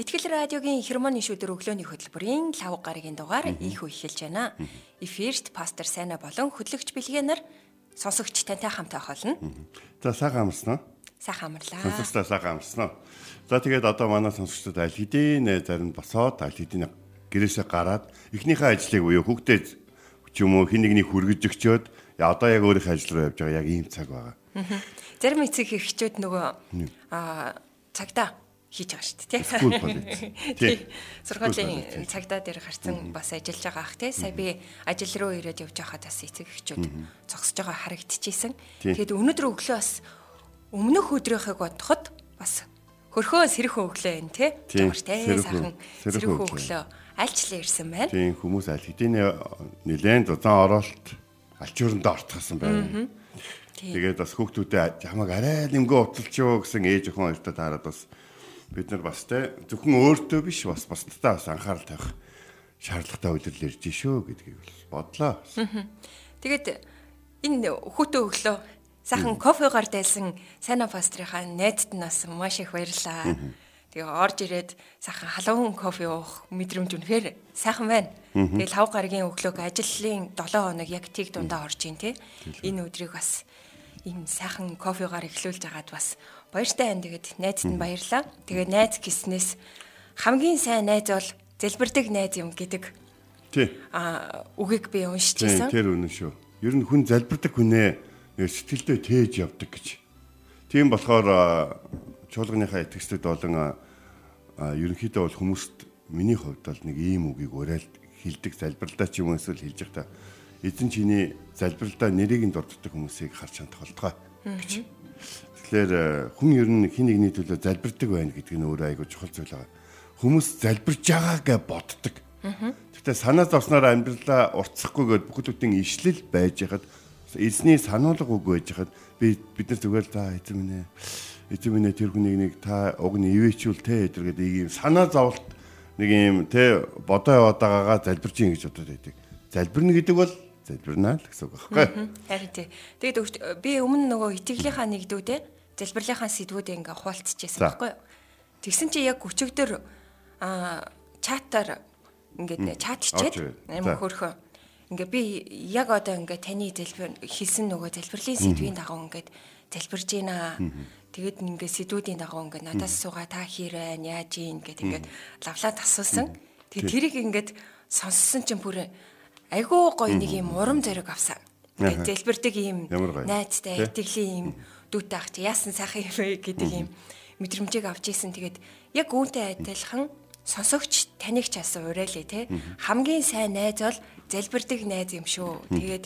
Итгэл радиогийн хермоны шүдэр өглөөний хөтөлбөрийн 5 гарагийн дугаар их үе эхэлж байна. Эфирт пастор Сайна болон хөтлөгч Билгэнаар сонсогч тантай хамт байх болно. За сайхан амарсан уу? Сайхан амарлаа. Сонсогчдаа сайхан амарсан уу? За тэгээд одоо манай сонсогчдод аль хэдийн зарим босоод аль хэдийн гэрээсээ гараад эхнийхээ ажлыг буюу хүүхдээ ч юм уу хин нэгний хүргэж өгчөөд одоо яг өөрийнхөө ажил руу явж байгаа яг ийм цаг байгаа. Зарим эцэг эхчүүд нөгөө аа цагтаа хийж байгаа шүү дээ тий. Сургуулийн цагдаа дээр гарсан бас ажиллаж байгаа ах тий. Сая би ажил руу ирээд явж байхад бас эцэг эхчүүд зогсож байгаа харагдчихсэн. Тэгээд өнөөдөр өглөө бас өмнөх өдрийнхыг бодоход бас хөрхөө сэрхэн өглөө энэ тий. Жогш тий. Сайхан сэрхэн өглөө альчлаа ирсэн байна. Тийм хүмүүс аль хэдийн нэлээд зузаан оролт алчууранд ортгосон байна. Тэгээд бас хүүхдүүдэд хамаг арай нэмгөө уталчуу гэсэн ээж охин хоёртой таарад бас бид нар бас те зөвхөн өөртөө биш бас бусдтай бас анхаарал тавих шаардлагатай үйлдэл ирж шүү гэдгийг бодлоо. Тэгээд энэ хүүтэн өглөө сайхан кофегаар дайсан сайна пастрийнхаа найзд нь бас маш их баярлаа. Тэгээ орж ирээд сайхан халуун кофе уух мэдрэмж үнэхээр сайхан байна. Тэгээ лав гарагийн өглөөг ажлын 7 хоног яг тийг дундаа орж ийн тэ. Энэ өдрийг бас ийм сайхан кофегаар эхлүүлж агаад бас Баяртай байна тэгээд найзд нь баярлаа. Тэгээд найз гиснээс хамгийн сайн найз бол зэлбэрдэг найз юм гэдэг. Тий. А үгийг би уншиж байсан. Тэр үнэн шүү. Ер нь хүн залбирдаг хүнээ сэтгэлдээ тээж явдаг гэж. Тийм болохоор чуулганыхаа итгэгчдэд болон ерөнхийдөө бол хүмүүст миний хувьд бол нэг ийм үгийг уриалд хилдэг залбирлаа ч юм уу эсвэл хэлж байхдаа эзэн чиний залбиралдаа нэрийг нь дурддаг хүмүүсийг харж чадах болтгой гэж. Тэгэхээр э, хүн ер нь хин нэгний төлөө залбирдаг байна гэдэг нь өөрөө айгүй чухал зүйл байгаа. Хүмүүс залбирж байгаагээ боддог. Гэхдээ санаа зовсноор амьдралаа уртсахгүйгээд бүхэл бүтэн ишлэл байж хахад эзний сануулга үг байж хахад би бид нар зүгээр та эзэн минь ээ эзэн минь тэр хүнийг нэг та уг нь ивэчүүл те гэдэг ийм санаа зовлт нэг ийм те бодоо яваад байгаагаа залбирч ийн гэж бодоод байдаг. Залбирна гэдэг бол залбирнаа л гэсэн үг байхгүй. Харин тий. Тэгээд би өмнө нөгөө итгэлийнхаа нэгдүүдээ залбирлынхаа сэдвүүдээ ингээ хуваалцчихсан байхгүй юу. Тэгсэн чи яг өчигдөр аа чатаар ингээд чат хичээд амар хөрхөө. Ингээ би яг одоо ингээ таны залбир хийсэн нөгөө залбирлын сэдвийн дагуу ингээд залбирж байна. Тэгэд ингээ сэдвүүдийн дагуу ингээ надаас суугаа та хийрээ яаж ийн гэд ингээд лавлаад асуусан. Тэгээ тэрийг ингээд сонссон чинь бүр айгүй гоё нэг юм урам зориг авсан. Ингээ залбирдаг юм найзтай итгэлийн юм дүүтэй ах чи яасан сайхан юм бэ гэдэг юм мэдрэмжийг авч ийсэн. Тэгээд яг үүнтэй адилхан сонсогч таныг ч асан уриалээ те хамгийн сайн найз бол залбирдаг найз юм шүү. Тэгээд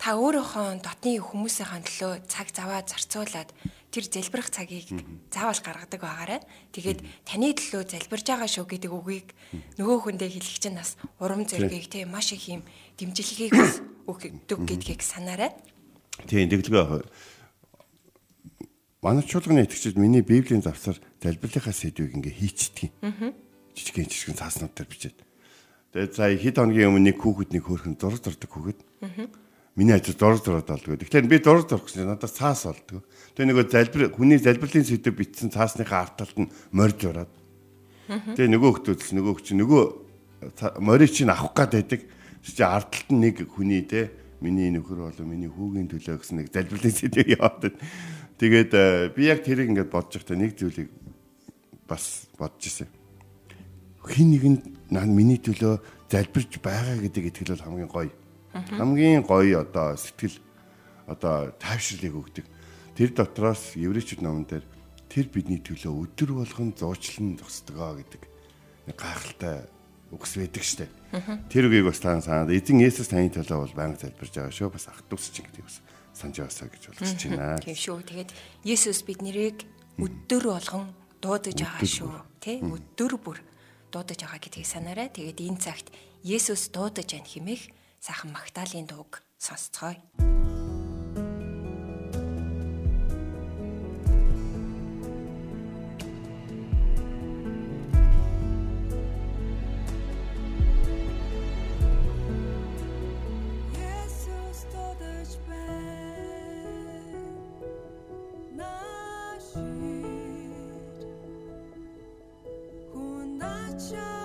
та өөрийнхөө дотны хүмүүсийн төлөө цаг заваа зарцуулаад тэр залбирах цагийг заавал гаргадаг байгаарай. Тэгээд таны төлөө залбирж байгаа шүү гэдэг үгийг нөгөө хүндээ хэлэх чинь бас урам зориг те маш их юм дэмжлэгийг өгдөг гэдгийг санаарай. Тийм тэгэлгүй манай чуулганы итгэгчид миний библийн завсар залбирлынхаа сэдвийг ингээ хийчдэг юм. Жижигэн жижигэн цааснууд дээр бичээд. Тэгээд за хэд хоногийн өмнө нэг хүүхэд нэг хөөрхөн зураг зурдаг хүүхэд. Миний ажил зураг зураад болдгоо. Тэгэхээр би зураг зурах гэсэн надад цаас болдгоо. Тэгээ нөгөө залбир хүний залбирлын сэдв бичсэн цаасныхаа арт талд нь морж ураад. Тэгээ нөгөө хөлтөөс нөгөө хүч нөгөө морийг чинь авах гад байдаг. Чи арт талд нь нэг хүний те миний нөхөр болоо миний хүүгийн төлөө гэсэн нэг залбирлын сэдв яваад. Тэгээд э, би яг тэрийг ингээд бодож байхдаа нэг зүйлийг бас бодож ирсэн. Хин нэгэнд миний төлөө залбирч байгаа гэдэг итгэл бол хамгийн гоё. Хамгийн гоё одоо сэтгэл одоо тайвшрлыг өгдөг. Тэр дотроос еврейчүүд номон дээр тэр бидний төлөө өдөр болгон зуучлан зогсдгоо гэдэг нэг гайхалтай үгс байдаг штэ. Тэр үгийг бас таан санаад эзэн Есүс таны төлөө бол байнга залбирж байгаа шүү. Бас ах トゥ ус чинь гэдэг бас санаж байсаа гэж болгож байна. Тийм шүү. Тэгээд Есүс бид нэрийг өдөр болгон дуудаж байгаа шүү. Тэ өдөр бүр дуудаж байгаа гэдгийг санаарай. Тэгээд энэ цагт Есүс дуудаж байна хэмээх сайхан Магдалины дууг сонсцгоё. touch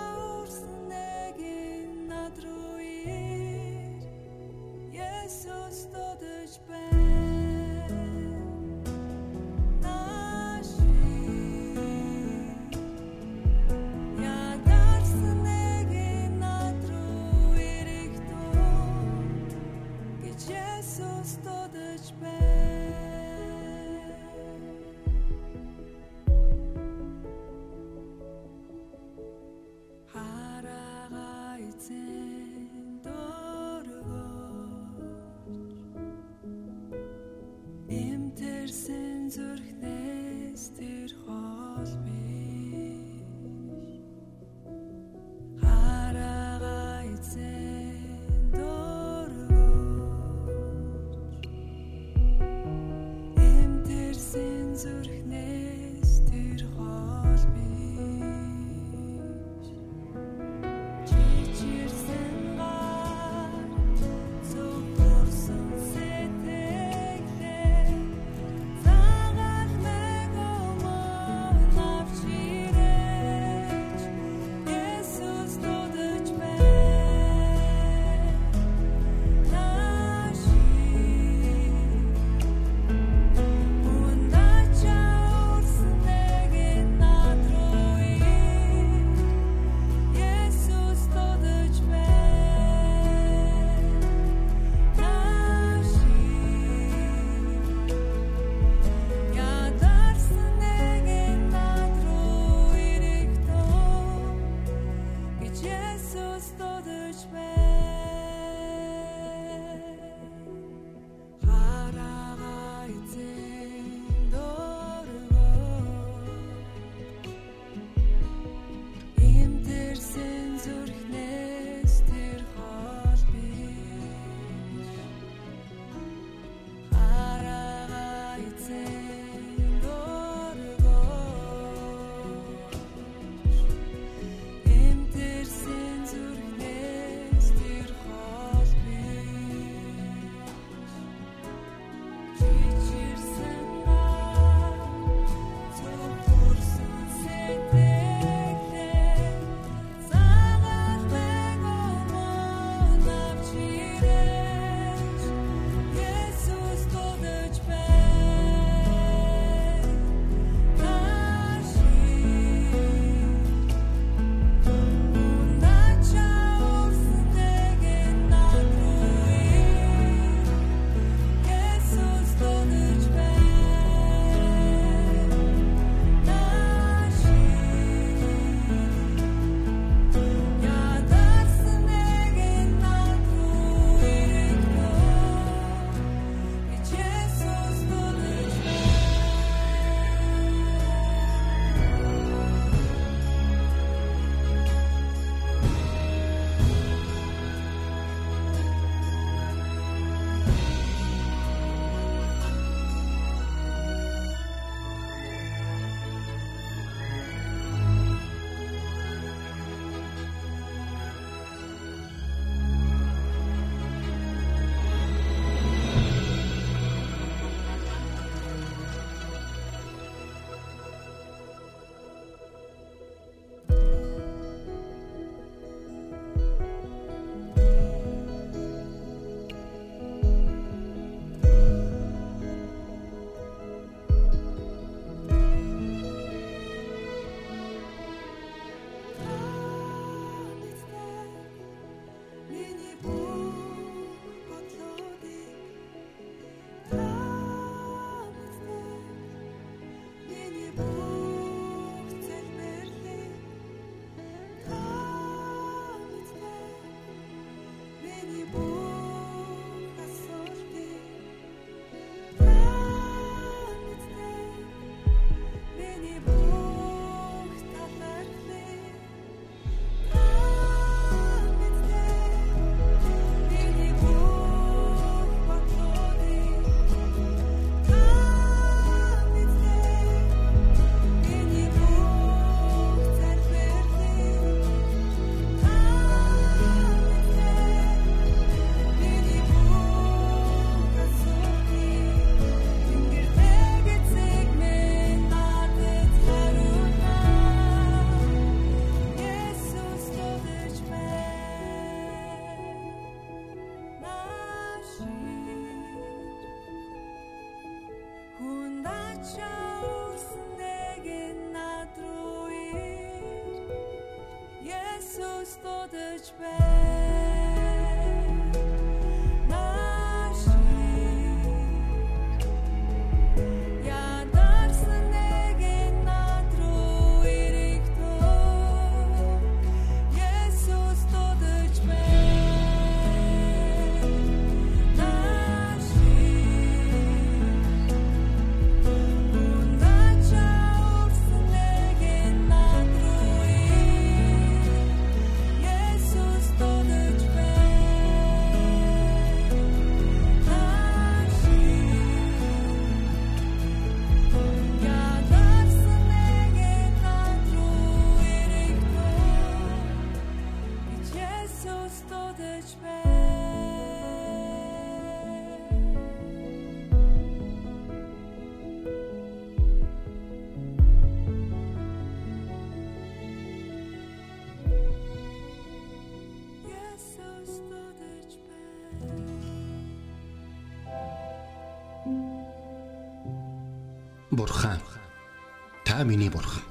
та миний бурхан.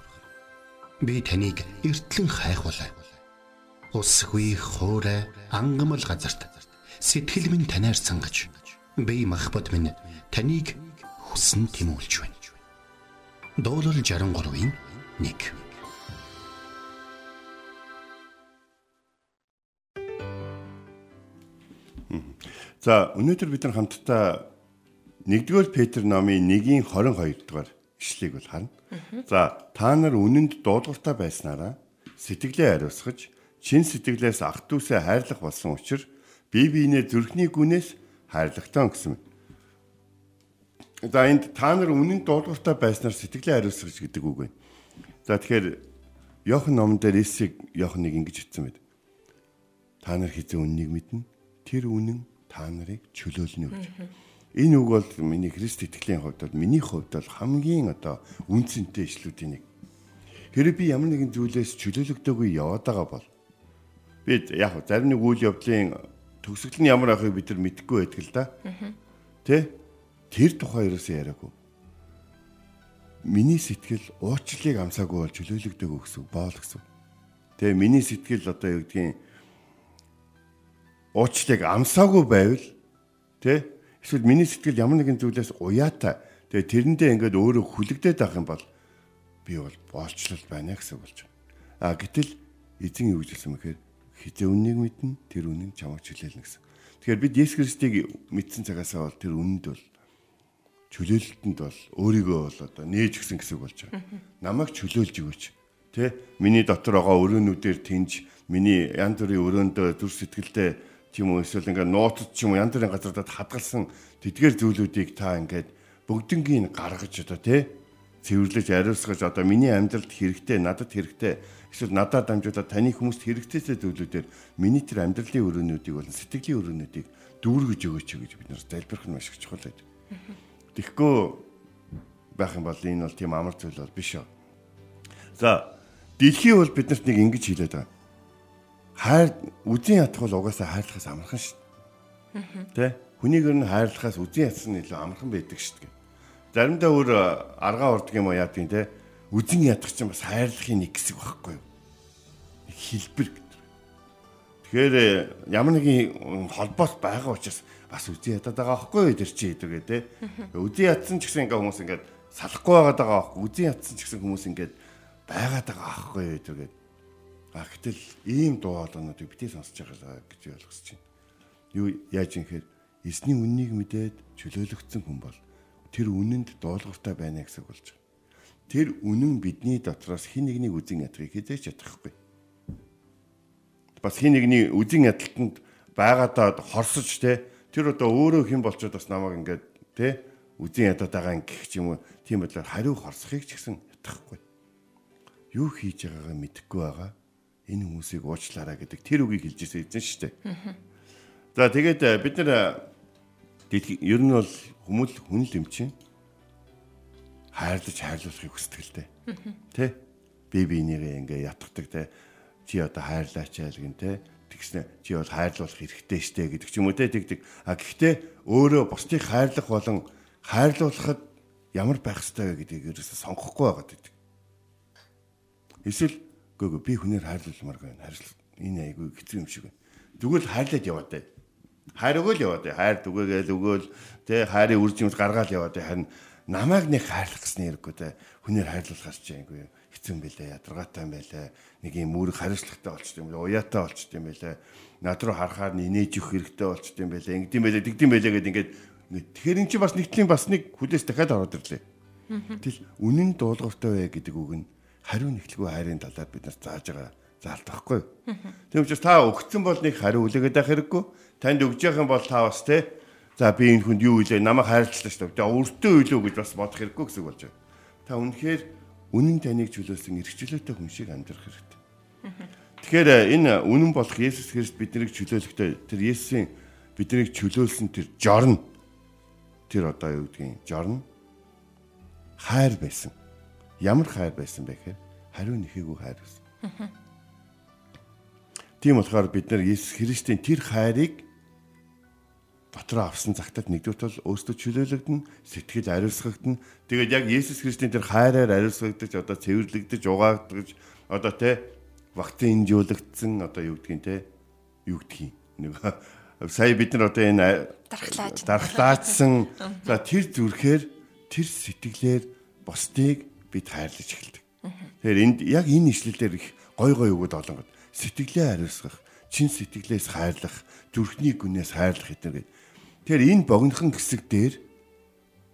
Би таныг эртлэн хайхвалаа. Усгүй хоорой ангамл газарт сэтгэл минь танаар сангаж би махбат минь таныг хүсн тимүүлж байна. Дуурал 63-ийн 1 За өнөөдөр бид нар хамтдаа 1-р Петр номын 1-ийн 22 дугаар ишлэгийг бол харна. За та нар үнэнд дуулууртай байснараа сэтгэлээ ариусгаж чин сэтгэлээс ах トゥ усээ хайрлах болсон учраас бие биенээ зүрхний гүнээс хайрлагтаа гэсэн. За энд та нар үнэнд дуулууртай байснаар сэтгэлээ ариусгаж гэдэг үг байна. За тэгэхээр Йохан номон дээр Есийг Йохан нэг ингэж хэлсэн байд. Та нар хизээ үннийг мэднэ. Тэр үнэн та нарыг чөлөөлнө гэж. Энэ үг бол миний Христ итгэлийн хувьд бол миний хувьд бол хамгийн одоо үнцэнтэй ишлүүдийн нэг. Хэрэв би ямар нэгэн зүйлээс чөлөөлөгдөөгүй яваад байгаа бол бид яг зарим нэг үйл явдлын төгсгөл нь ямар ахыг бид нар мэдэхгүй байдаг л да. Тэ? Тэр тухай ерөөсөө яриаггүй. Миний сэтгэл уучлалыг амсаагүй бол чөлөөлөгдөөгүй гэсэн боол гэсэн. Тэ миний сэтгэл одоо юу гэдгийг уучлалыг амсаагүй байвал тэ Эсвэл миний сэтгэл ямар нэгэн зүйлээс уяатай. Тэгээ тэрэндээ ингээд өөрөө хүлэгдээд авах юм бол би бол боолчлол байна гэсэн болж байна. А гэтэл эзэн юу гэж хэлсэн мэхээр хизээ үннийг мэднэ тэр үнэн чамайг чөлөөлнө гэсэн. Тэгэхээр бид Есүс Христийг мэдсэн цагаасаа бол тэр үнэнд бол чөлөөлөлтөнд бол өөрийгөө бол одоо нээж гисэн гэсэн болж байгаа. Намайг чөлөөлж өгөөч. Тэ миний дотор байгаа өрөөнүүдээр тэнж миний янз бүрийн өрөөндөө зүр сэтгэлдээ тийм үү эсвэл ингээд нууцд ч юм уу янз бүрийн газардад хадгалсан тэдгээр зүйлүүдийг та ингээд бүгднгийн гаргаж одоо тий цэвэрлэж ариусгаж одоо миний амьдралд хэрэгтэй надад хэрэгтэй эсвэл надад дамжуулаад таны хүмүүст хэрэгцээтэй зүйлүүдээр миний тэр амьдралын өрөөнүүдийг болон сэтгэлийн өрөөнүүдийг дүүргэж өгөөч гэж бид нар залбирх нь маш их чухал байдаг. Тэгэхгүй байх юм бол энэ бол тийм амар зүйл бол биш. За дэлхий бол биднэрт нэг ингэж хэлээд байгаа хайр үзэн ятах бол угаасаа хайрлахаас амархан шүү дээ. Тэ? Хүнийг ер нь хайрлахаас үзэн ятсан нь илүү амархан байдаг шүү дээ. Заримдаа өөр аргаа урдаг юм уу яа тийм тэ? Үзэн ятах чинь бас хайрлахын нэг хэсэг байхгүй юу? Хэлбэр гэдэг. Тэгэхээр ямар нэгэн холбоос байгаа учраас бас үзэн ятаад байгаа байхгүй юу тэр чи хэдэг тэ? Үзэн ятсан ч гэсэн ингээ хүмүүс ингээд салахгүй байгаа байхгүй. Үзэн ятсан ч гэсэн хүмүүс ингээд байгаад байгаа байхгүй юу гэдэг А гэтэл ийм дуу хоолойнуудыг битээ сонсож байгаа гэж ойлгосож байна. Юу яаж юм хэр эсний үннийг мэдээд чөлөөлөгдсөн хүн бол тэр үнэнд дуулууртай байна гэсэн болж байгаа. Тэр үнэн бидний дотроос хин нэгний үзен ядахыг хизээч ядахгүй. Бас хин нэгний үзен ядалтанд байгаадаа хорсож те тэр одоо өөрөө хэн болчоод бас намайг ингээд те үзен ядаад байгаа гэх юм уу тийм бодлоор хариу хорсохыг ч гэсэн ятахгүй. Юу хийж байгаагаа мэдэхгүй байгаа энэ хүмүүсийг уучлаарай гэдэг тэр үгийг хэлж ирсэн эзэн шүү дээ. За тэгээд э, бид нар э, ер нь бол хүмүүл хүн л юм чинь хайрлаж хайрлуулахыг хүсдэг л дээ. Тэ? Би бинийгээ ингээ ятгадаг те. Чи одоо хайрлаач яа гэн те. Тэгснэ чи бол хайрлуулах хэрэгтэй штэ гэдэг ч юм уу те тэгдэг. А гэхдээ өөрөө бусдыг хайрлах болон хайрлуулахад ямар байх ёстой вэ гэдгийг ерөөсө сонгохгүй байгаа гэдэг. Эсвэл Үгүй би хүнээр хайрлуулмаар байна. энэ айгүй хэцүү юм шиг байна. Зүгээр л хайрлаад яваад бай. Хайр өгөөл яваад бай. Хайр түгээгээл өгөөл тэ хайрын үр жимс гаргаал яваад бай. Харин намайг нэг хайрлах гэсэн хэрэггүй тэ. Хүнээр хайрлуулахаас ч айгүй хэцүү юм байлаа. Ядаргаатай юм байлаа. Нэг юм үүрэг хариуцлагатай болчтой юм байлаа. Уяатай болчтой юм байлаа. Над руу харахаар нинэж өгөх хэрэгтэй болчтой юм байлаа. Ингэдэм байлаа, тэгдэм байлаа гэдэг ингээд тэгэхээр эн чинь бас нэгтлийн бас нэг хүлээс дахиад ороод ирлээ. Тэгэл үнэн дуулууртай бай гэдэг үг нь хариу нэхлгүй хайрын талаар бид нар зааж байгаа заалт байхгүй. Тийм учраас та өгцөн бол нэг хариу үлээгээд байх хэрэггүй. Танд өгж явах юм бол та бас те за би энэ хүнд юу илээ намайг хайрлалаа шүү дээ. Өөртөө илүү гэж бас бодох хэрэггүй гэсэн үг болж байна. Та үнэхээр үнэн таныг чөлөөлсөн эрхчлөөтэй хүн шиг амьдрах хэрэгтэй. Тэгэхээр э, энэ үнэн болох Есүс Христ биднийг чөлөөлөхдөө тэр Есүсийн биднийг чөлөөлсөн тэр жорн тэр одоо юу гэдгийг жорн хайр байсан. Ямар хайр байсан бэ гэхээр хариу нэхээгүй хайр байсан. Тийм болохоор бид нар Есүс Христийн тэр хайрыг дотроо авсан цагтад нэгдүгээр тул өөрсдөө чөлөөлөгдөн сэтгэл ариусгагдана. Тэгээд яг Есүс Христийн тэр хайраар ариусгагдаж одоо цэвэрлэгдэж угаагдаж одоо те вакцин инжүүлэгдсэн одоо юу гэдгийг те юу гэдгийг нэг сая бид нар одоо энэ дархлааж дархлаажсан за тэр зүрхээр тэр сэтгэлээр бусдыг бид хайрлаж эхэлдэг. Тэгэхээр энд яг энэ ишлэлээр их гой гой өгöd олонгод сэтгэлээ хариуцгах, чин сэтгэлээс хайрлах, зүрхний гүнээс хайрлах гэдэг. Тэгэхээр энэ богинохон хэсэг дээр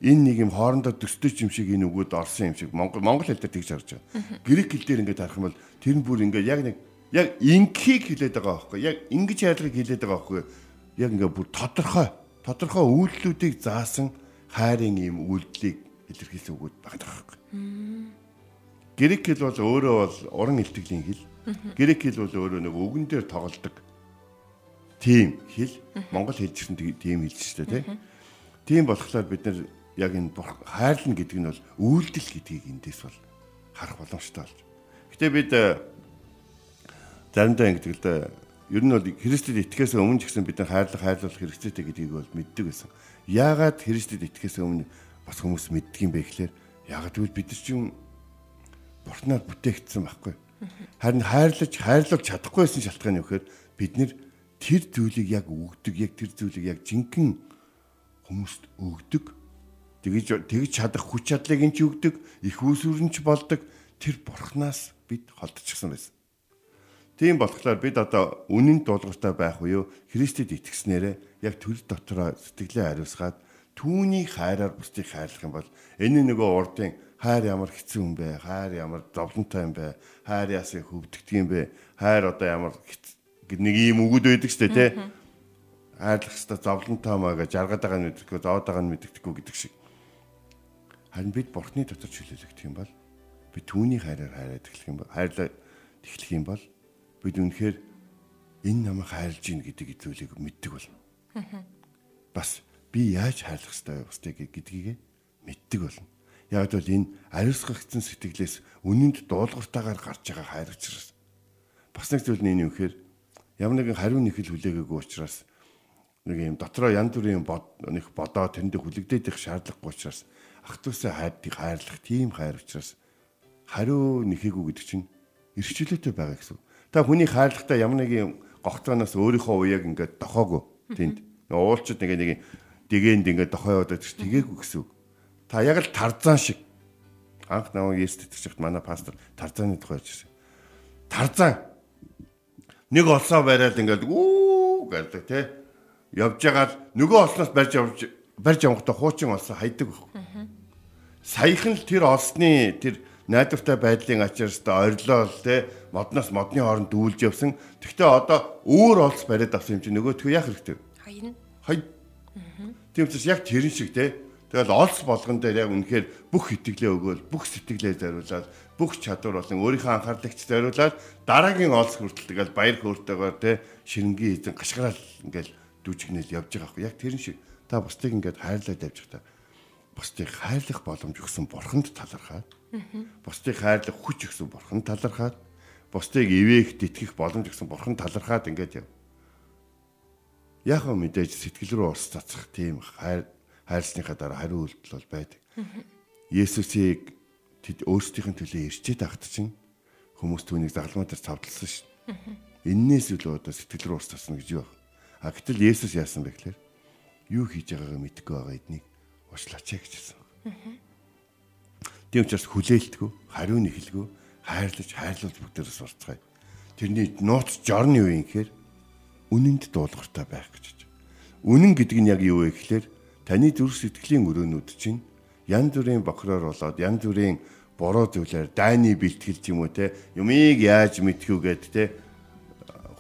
энэ нэг юм хоорондоо төстэй юм шиг энэ өгöd орсон юм шиг Монгол монгол хэл дээр тэгж харж байгаа. Грек хэл дээр ингээд харах юм бол тэр нь бүр ингээд яг нэг яг инкийг хэлээд байгаа байхгүй яг ингэж хайрлагыг хэлээд байгаа байхгүй яг ингээд бүр тодорхой тодорхой үйлдэлүүдийг заасан хайрын ийм үйлдэлийг илэрхийлсэн үгүүд байгаа байхгүй. Грек хэл бол өөрөө бол уран илтгэлийн хэл. Грек хэл бол өөрөө нэг үгэн дээр тоглодог. Тийм хэл. Монгол хэл чинь тийм хэл шүү дээ, тийм. Тийм болохоор бид нар яг энэ хайрлна гэдэг нь бол үйлдэл гэдгийг эндээс бол харах боломжтой болж. Гэтэ бид э, заримдаа ингэдэг л да ер нь бол Христэд итгэхээс өмнө ч гэсэн бид хайрлах хайрлуулах хэрэгцээтэй гэдгийг бол мэддэг байсан. Яагаад Христэд итгэхээс өмнө бас хүмүүс мэддэг юм бэ гэхлээр ягаад гэвэл бид нар чинь бурхнаар бүтээгдсэн байхгүй. Харин хайрлаж хайрлуулж чадахгүйсэн шалтгаан юу гэхээр бид нэр тэр зүйлийг яг өгдөг, яг тэр зүйлийг яг жинхэнэ хүмүүст өгдөг. Тэгж тэгж чадах хүч чадлыг нь ч өгдөг, их нь ч болдог. Тэр бурхнаас бид холдчихсан байсан. Тийм болохоор бид одоо үнэн дуулууртай байх уу? Христэд итгэснээрээ яг төл дотроо сэтгэлээ хариуцгаад түүний хайраар бусдыг хайрлах юм бол энэ нөгөө урдын хайр ямар хэцүү юм бэ? Хайр ямар зовлонтой юм бэ? Хайр яасыг хөвдөгдөг юм бэ? Хайр одоо ямар нэг ийм үгүүд байдаг ч тий. Хайрлах хэвээр зовлонтой маа гэж жаргаад байгаа нь мэддэггүй, зовоод байгаа нь мэддэггүй гэдэг шиг. Харин бид бурхны дотор чөлөөлөгдөх юм бол бид түүний хайраар хайраад эхлэх юм бол хайрлаа эхлэх юм бол бид үнэхээр энэ намайг хайрлж гин гэдэг зүйлийг мэддэг болно. Бас би яаж хайрлах ёстой бусдыг гэдгийг мэддэг болно. Яг бол энэ ариусгагдсан сэтгэлээс үнэнд дуулууртаагаар гарч байгаа хайр учраас бас нэг зүйл нь энэ юу гэхээр ямар нэгэн хариу нэхэл хүлээгээгүй учраас нэг юм дотроо янз бүрийн бод нэг бодоо тэрэнд хүлэгдээд их шаардлагагүй учраас ах トゥ усаа хайрдгийг хайрлах тийм хайр учраас хариу нэхээгүй гэдэг чинь эрхчлөөтэй байгаа гэсэн. Та хүний хайрлагтаа ямар нэгэн гогцооноос өөрийнхөө уяаг ингээд дохоогүй тэнд уулчд нэг нэг дэгэнд ингээд дохоо яваад байдаг тэгээгүй гэсэн үг. Та яг л тарзан шиг анх наваа Есүс итгэжт манай пастор тарзаны тухай ярьжсэн. Тарзан нэг олсоо бариад ингээд үү гэдэг те явж байгаа л нөгөө олсноос барьж явж барьж явахдаа хуучин олсоо хайдаг байхгүй. Саяхан л тэр олсны тэр найдвартай байдлын ачаас та орилоо л те модноос модны хооронд дүүлж явсан. Тэгвэл одоо өөр олс бариад авсан юм чи нөгөөтгөө яах хэрэгтэй? Хаяна. Хай Тийм учраас яг тэрэн шиг те. Тэгэл олс болгон дээр яг үнэхээр бүх итгэлээ өгөөл, бүх сэтгэлээ зориулаад, бүх чадвар болон өөрийнхөө анхаарлагч зориулаад дараагийн олс хүртэл тэгэл баяр хөөртэйгээр те ширэнгийн эзэн гашгараал ингээл дүжигнэл явж байгаа хгүй. Яг тэрэн шиг та бусдыг ингээд хайрлаад явж байгаа та бусдыг хайрлах боломж өгсөн бурханд талархаад бусдыг хайрлах хүч өгсөн бурханд талархаад бусдыг ивээх тэтгэх боломж өгсөн бурханд талархаад ингээд яв яг мэдээж сэтгэл рүү ус цацах тийм хайр хайрлсныхаа дараа хариу үйлдэл бол байдаг. Есүсийг тэд өөрсдийнх нь төлөө ирчээд ахт чинь хүмүүс түүнийг загламаа дээр цавдлсан шин. эннээс илүү одоо сэтгэл рүү ус тасна гэж юу? А гэтэл Есүс яасан бэ гэхээр юу хийж байгаагаа мэдэхгүй байгаа эднийг уучлаач гэж хэлсэн. Тийм учраас хүлээлтгүй, хариу нэхэлгүй, хайрлаж, хайрлуулж бүгдээрээ сурцгаая. Тэрний нууц жорны юу юм гэхээр үнэнд дуулууртай байх гэж. Үнэн гэдэг нь яг юу вэ гэхээр таны зүрх сэтгэлийн өрөөнүүд чинь янз бүрийн бохроор болоод янз бүрийн буруу зүйлээр дайны бэлтгэл ч юм уу те юмыг яаж мэдхүү гэд те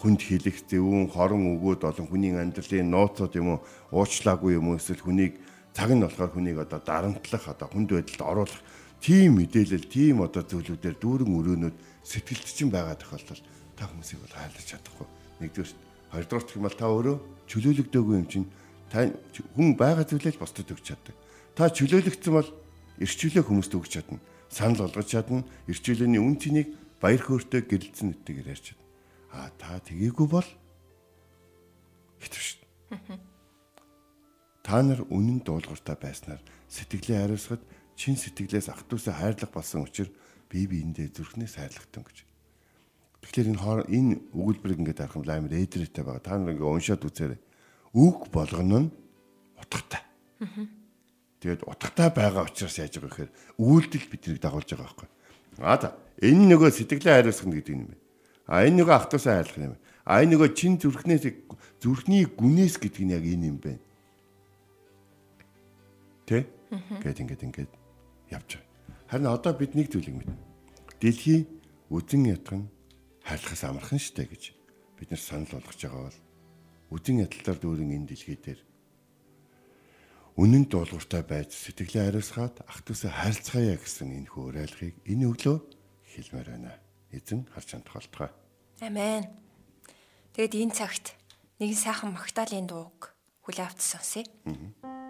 хүнд хэлэх зөвүүн хорон өгөөд олон хүний амьдралын нууцуд юм уу уучлаагүй юм уу эсвэл хүнийг цаг нь болохоор хүнийг одоо дарамтлах одоо хүнд байдалд оруулах тийм мэдээлэл тийм одоо зүйлүүдээр дүүрэн өрөөнүүд сэтгэлд чинь байгаа тохиолдолд та хүмүүсийг бол хайлж чадахгүй нэгдүгээр хоёрдугаар бол та өөрөө чөлөөлөгдөөгүй юм чинь та хүн байгаа зүйлээ л босдод өгч чаддаг та чөлөөлөгдсөн бол эрчүүлээ хүмүүст өгч чадна санал болгож чадна эрчүүлээний үн цэнийг баяр хөөртэй гэрэлцэн нэтгээр ярьж чадна А та тгийгүй бол хитвш. Та нар үнэн дуулууртай байснаар сэтгэлээ хариуцахад чин сэтгэлээс ах トゥ усаа хайрлах болсон учраас би биендээ зүрхнээс хайрлагтан гэж. Тэгэхээр энэ хоор энэ өгүүлбэрийг ингээд харах юм амар эдрэтэй байгаа. Та нар ингээд уншаад үзээрэй. Үг болгоно нь утгатай. Тэгээд утгатай байгаа учраас яаж байгаа гэхээр үйлдэл биднийг дагуулж байгаа байхгүй. Аа та энэ нөгөө сэтгэлээ хариуцах гэдэг юм байна. А энэ нөгөө автосаа хайрлах юм. А энэ нөгөө чин зүрхнээс зүрхний гүнээс гэдэг нь яг энэ юм байна. Тэ? Гэт ингээд ингээд явж байгаа. Харин одоо бид нэг зүйлийг мэднэ. Дэлхий үзен ятган хайрлахаас амархан штэ гэж бид нар санал болгож байгаа бол үзен ядалтаар дүүрэн энэ дэлхий дээр үнэн дуулууртай байж сэтгэлээ хариуцгаад ах トゥ усаа хайрцгаая гэсэн энэ хөөрайлгыг энэ өглөө хэлмээр байна эзэн харж амтгалцгаая. Амен. Тэгэд энэ цагт нэгэн сайхан магтаалын дууг хүлээвч сонсъё. Аа.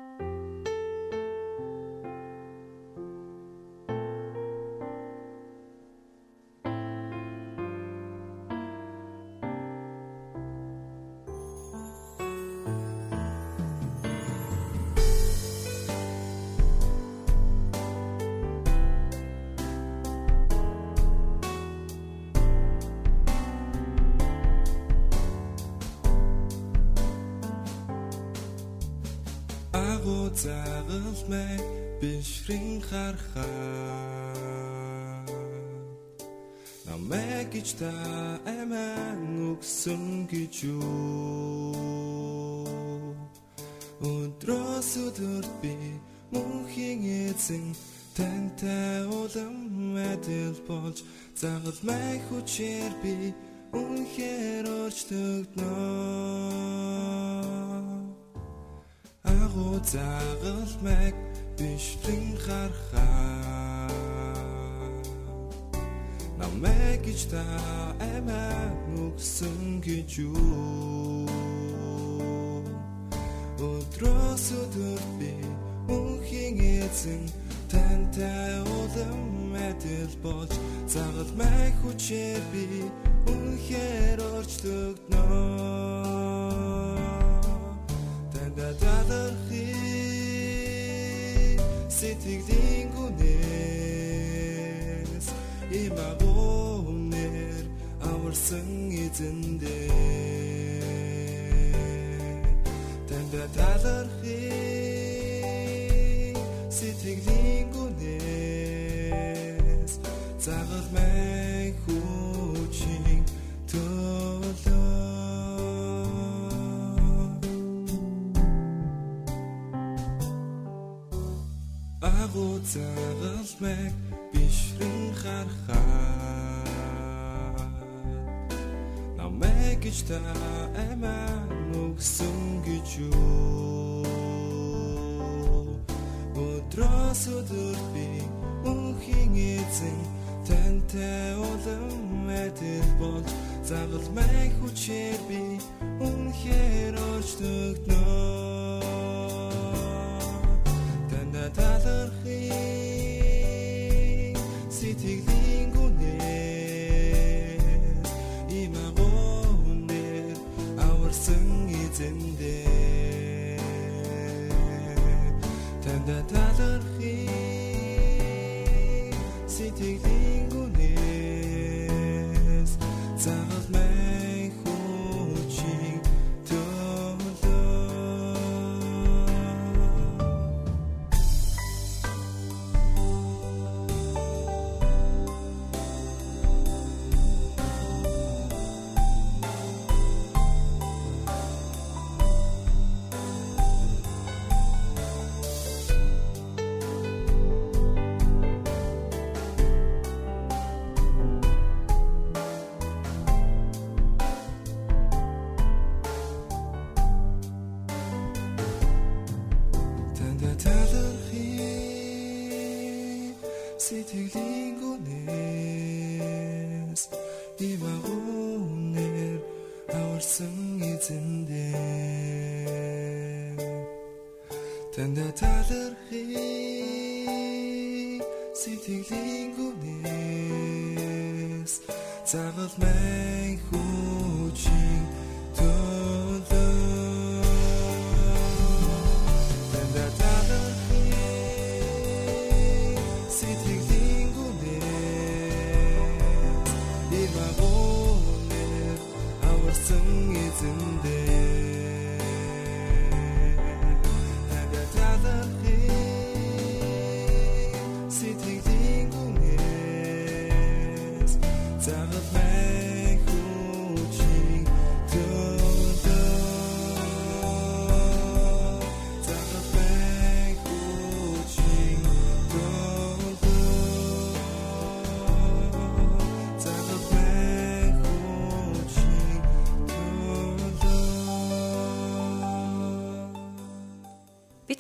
Загалмай бишрин хархаа намайг гэж та амин өгсөн гэж юу? Өдрөөс өдөрт би мөнхийн эзэн тантай улам мэдэл болж загалмай хүчээр би үнхээр өрчтөгнөө агуу загалмайг бишрэн харахаа намайг гэж та амиа өгсөн гэж юу? Өдрөөс өдөр би мөнхийн эзэн тантай улам мэдэл болж загалмайг хүчээр би үнхээр орчлогдноо сэтгэлийн гүнээс имагонэр аварсан эзэндээ танд талархи загалмайг бишрэн харахаа намайг гэж та амаа нүгсэн гэж юу? Өдрөөс өдөр би мөнхийн эзэн тантай улам мэдэл болж загалмайг хүчээр би үнхээр орчдогноо сэтгэлийн гүнээс ивагунэр аварсан эзэндээ танда талархи сэтгэлийн гүнээс загал мэй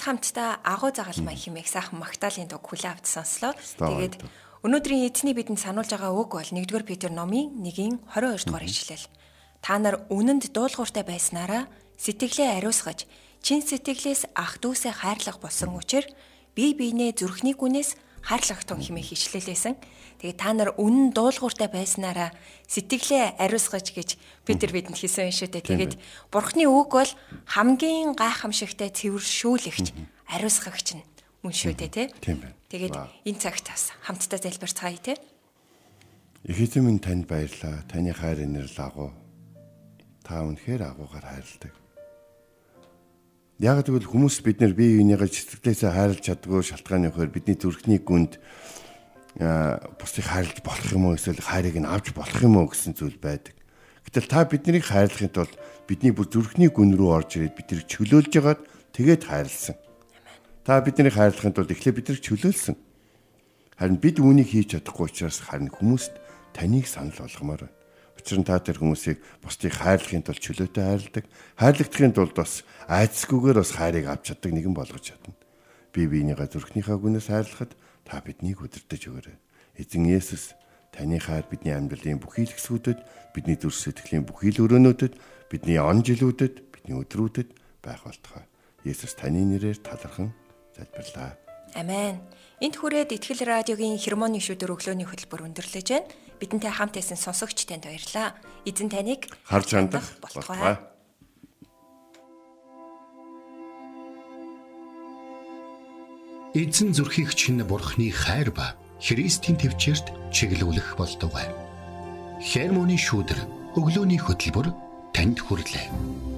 хамтдаа агуу загалмай хэмээх сайхан магтаалын дуг хүлээ авч сонслоо. Тэгээд өнөөдрийн эзний бидэнд сануулж байгаа үг бол 1-р Петр номын 1-ийн 22 дугаар ишлэл. Та нар үнэнд дуулууртай байснараа сэтгэлээ ариусгаж, чин сэтгэлээс ах дүүсээ хайрлах болсон учраас бие биенээ зүрхний гүнээс хайрлах тун хэмээх ишлэлээсэн. Тэгээд та нар үнэн дуулууртай байснараа сэтгэлээ ариусгаж гэж Петр бидэнд хэлсэн юм шүү дээ. Тэгээд Бурхны үг бол хамгийн гайхамшигтай цэвэршүүлэгч, ариусгагч нь мөн шүү дээ, тий? Тийм байна. Тэгээд энэ цагт бас хамтдаа залбирцгаая тий. Их эзэн минь танд баярлаа. Таны хайр инэрл агуу. Та үнэхээр агуугаар хайрладаг. Яг тэгвэл хүмүүс бид нэр бие биенийгээ сэтгэлээсээ хайрлаж чаддгүй шалтгааны хоёр бидний зүрхний гүнд бусдыг хайрлаж болох юм уу эсвэл хайрыг нь авч болох юм уу гэсэн зүйл байдаг. Гэтэл та биднийг хайрлахын тулд бидний бүр зүрхний гүн рүү орж ирээд биднийг чөлөөлж ягаад тэгээд хайрлсан. Та биднийг хайрлахын тулд эхлээ биднийг чөлөөлсөн. Харин бид үүнийг хийж чадахгүй учраас харин хүмүүст таныг санал болгомоор байна. Учир нь та тэр хүмүүсийг бусдыг хайрлахын тулд чөлөөтэй хайрладаг. Хайрлагдахын тулд бас айцсгүйгээр бас хайрыг авч чаддаг нэгэн болгож чадна. Би биенийгээ зүрхнийхээ гүнээс хайрлахад та биднийг удирдах өгөөрэй. Эзэн Есүс таны хайр бидний амьдралын бүхий л хэсгүүдэд, бидний зүрх сэтгэлийн бүхий л өрөөнүүдэд, бидний он жилүүдэд, бидний өдрүүдэд байх болтугай. Есүс таны нэрээр талархан залбирлаа. Амен. Энд хүрээд Итгэл радиогийн хермоны шүдэр өглөөний хөтөлбөр өндөрлөж байна. Бидэнтэй хамт байсан сонсогч танд баярлалаа. Эзэн таныг Харж хандах болтугай. Эзэн зүрхийг чинь бурхны хайр ба Христийн төвчөрт чиглүүлэх болтугай. Хермоны шүүдэр өглөөний хөтөлбөр танд хүрэлээ.